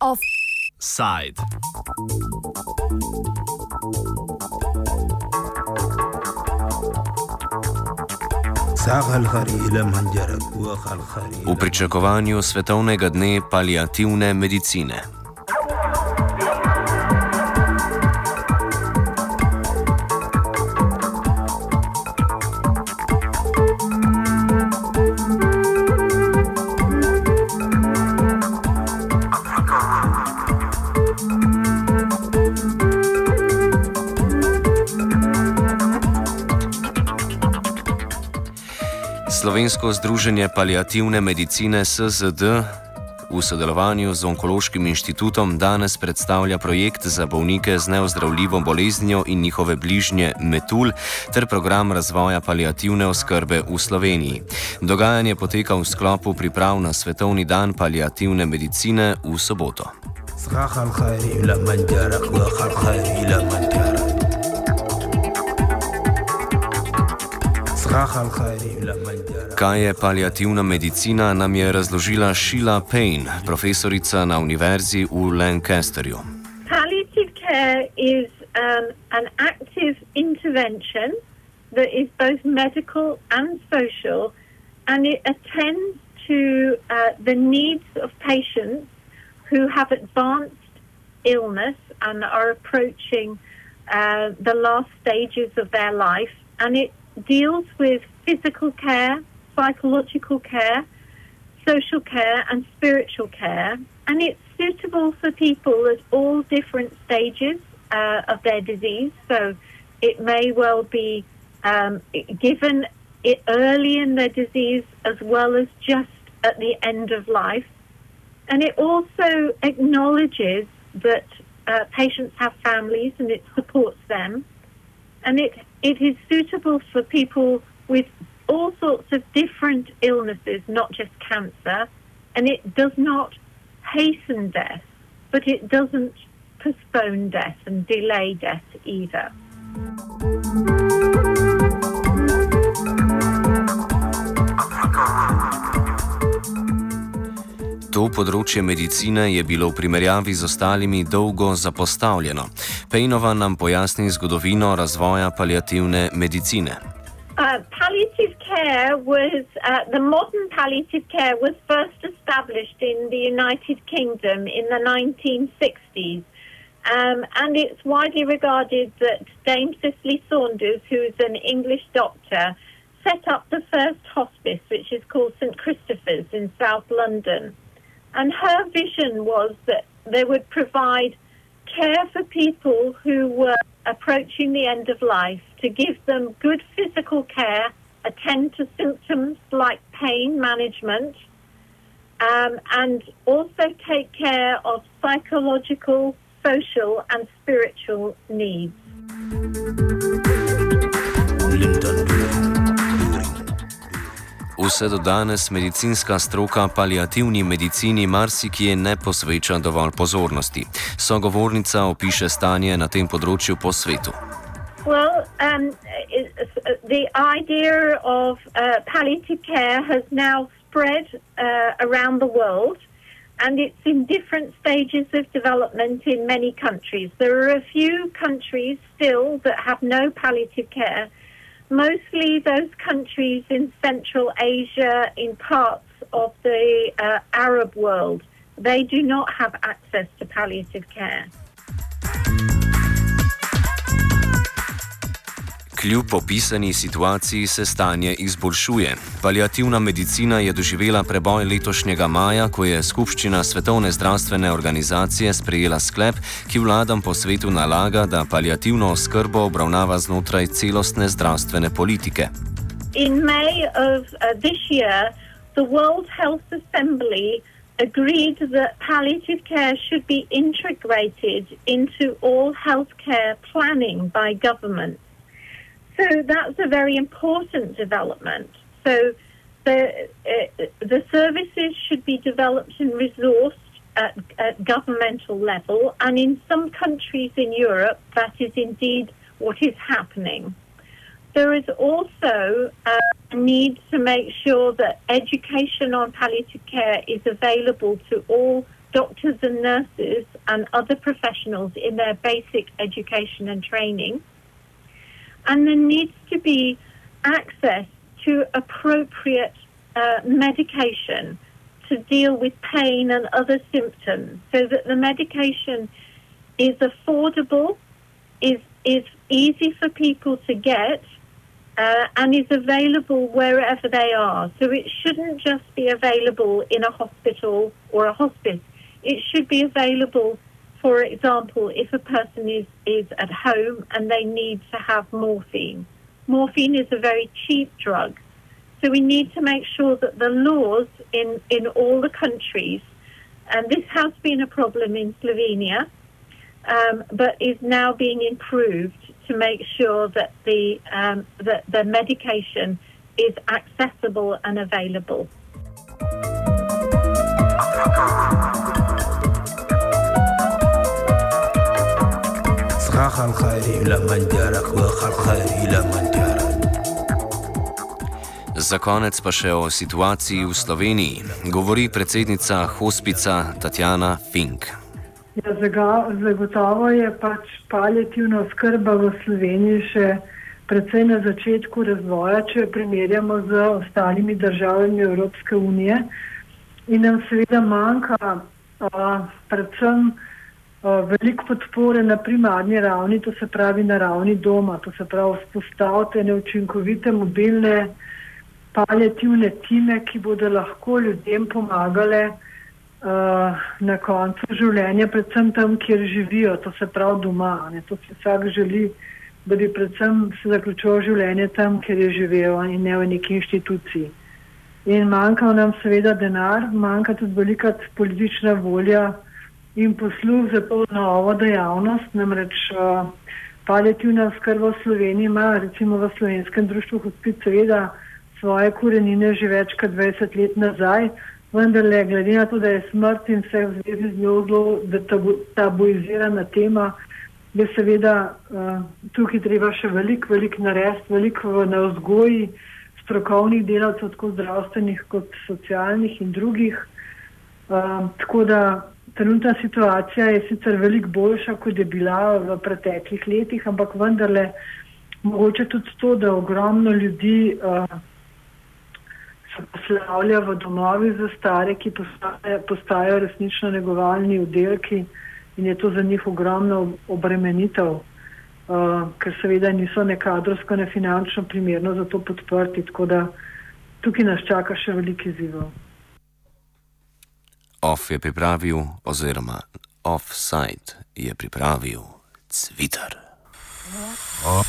Offside. V pričakovanju svetovnega dne paliativne medicine. Slovensko združenje paliativne medicine SZD v sodelovanju z Onkološkim inštitutom danes predstavlja projekt za bolnike z neozdravljivo boleznijo in njihove bližnje Metul ter program razvoja paliativne oskrbe v Sloveniji. Dogajanje poteka v sklopu priprav na Svetovni dan paliativne medicine v soboto. Zahal, hajri, Kaj je paliativna medicina, nam je razložila Sheila Payne, profesorica na univerzi v Lancasterju. Palliative care is um, an active intervention that is both medical and social, and it attends to uh, the needs of patients who have advanced illness and are approaching uh, the last stages of their life, and it deals with physical care, psychological care, social care, and spiritual care. And it's suitable for people at all different stages uh, of their disease. So it may well be um, given it early in their disease as well as just at the end of life. And it also acknowledges that uh, patients have families and it supports them. And it it is suitable for people with all sorts of different illnesses, not just cancer, and it does not hasten death, but it doesn't postpone death and delay death either. To področje medicine je bilo v primerjavi z ostalimi dolgo zapostavljeno. Pejnova nam pojasni zgodovino razvoja paliativne medicine. Uh, palliative care was uh, the modern palliative care was first established in the United Kingdom in the 1960s. Um, and it's widely regarded that Dame Cicely Saunders, who is an English doctor, set up the first hospice, which is called St Christopher's in South London. And her vision was that they would provide care for people who were approaching the end of life, to give them good physical care, attend to symptoms like pain management, um, and also take care of psychological, social, and spiritual needs. Vse do danes medicinska stroka paliativni medicini marsikje ne posveča dovolj pozornosti. Sogovornica opiše stanje na tem področju po svetu. Well, um, the idea of uh, palliative care has now spread uh, around the world, and it's in different stages of development in many countries. There are a few countries still that have no palliative care, mostly those countries in Central Asia, in parts of the uh, Arab world, they do not have access to palliative care. Kljub opisani situaciji se stanje izboljšuje. Paliativna medicina je doživela preboj letošnjega maja, ko je Skupščina Svetovne zdravstvene organizacije sprejela sklep, ki vladam po svetu nalaga, da paliativno oskrbo obravnava znotraj celostne zdravstvene politike. In May of uh, this year, the World Health Assembly agreed that palliative care should be integrated into all healthcare planning by governments. So that's a very important development. So the uh, the services should be developed and resourced at, at, governmental level, and in some countries in Europe, that is indeed what is happening. there is also a need to make sure that education on palliative care is available to all doctors and nurses and other professionals in their basic education and training. And there needs to be access to appropriate uh, medication to deal with pain and other symptoms so that the medication is affordable, is, is easy for people to get, uh, and is available wherever they are. So it shouldn't just be available in a hospital or a hospice. It should be available, for example, if a person is, is at home and they need to have morphine. Morphine is a very cheap drug. So we need to make sure that the laws in, in all the countries, and this has been a problem in Slovenia, um, but is now being improved to make sure that the um, that the medication is accessible and available. Za konec pa še o situaciji v Sloveniji, govori predsednica hospica Tatjana Fink. Ja, zagotovo je pač palijativna oskrba v Sloveniji še predvsej na začetku razvoja, če jo primerjamo z ostalimi državami Evropske unije. In nam seveda manjka a, predvsem veliko podpore na primarni ravni, to se pravi na ravni doma, to se pravi vzpostavite neučinkovite mobilne palijativne time, ki bodo lahko ljudem pomagale. Uh, na koncu življenja, predvsem tam, kjer živijo, to se pravi doma. Ne? To si vsak želi, da bi predvsem se zaključilo življenje tam, kjer je živel in ne v neki inštituciji. In manjka nam seveda denar, manjka tudi velika politična volja in posluh za to novo dejavnost. Namreč uh, palijativna skrba v Sloveniji ima recimo v slovenskem društvu hospic seveda svoje korenine že več kot 20 let nazaj vendar le glede na to, da je smrt in vse v zvezi z njo zelo tabuizirana tema, je seveda uh, tukaj treba še veliko, veliko narediti, veliko na vzgoji strokovnih delavcev, tako zdravstvenih kot socialnih in drugih. Uh, tako da trenutna situacija je sicer veliko boljša, kot je bila v preteklih letih, ampak vendarle mogoče tudi to, da ogromno ljudi uh, poslavlja v domovih za stare, ki postajajo, postajajo resnično negovalni oddelki in je to za njih ogromno obremenitev, uh, ker seveda niso nekadrovsko, ne finančno primerno za to podprti, tako da tukaj nas čaka še veliki zivo. Off je pripravil, oziroma offside je pripravil Cvitar. Oh.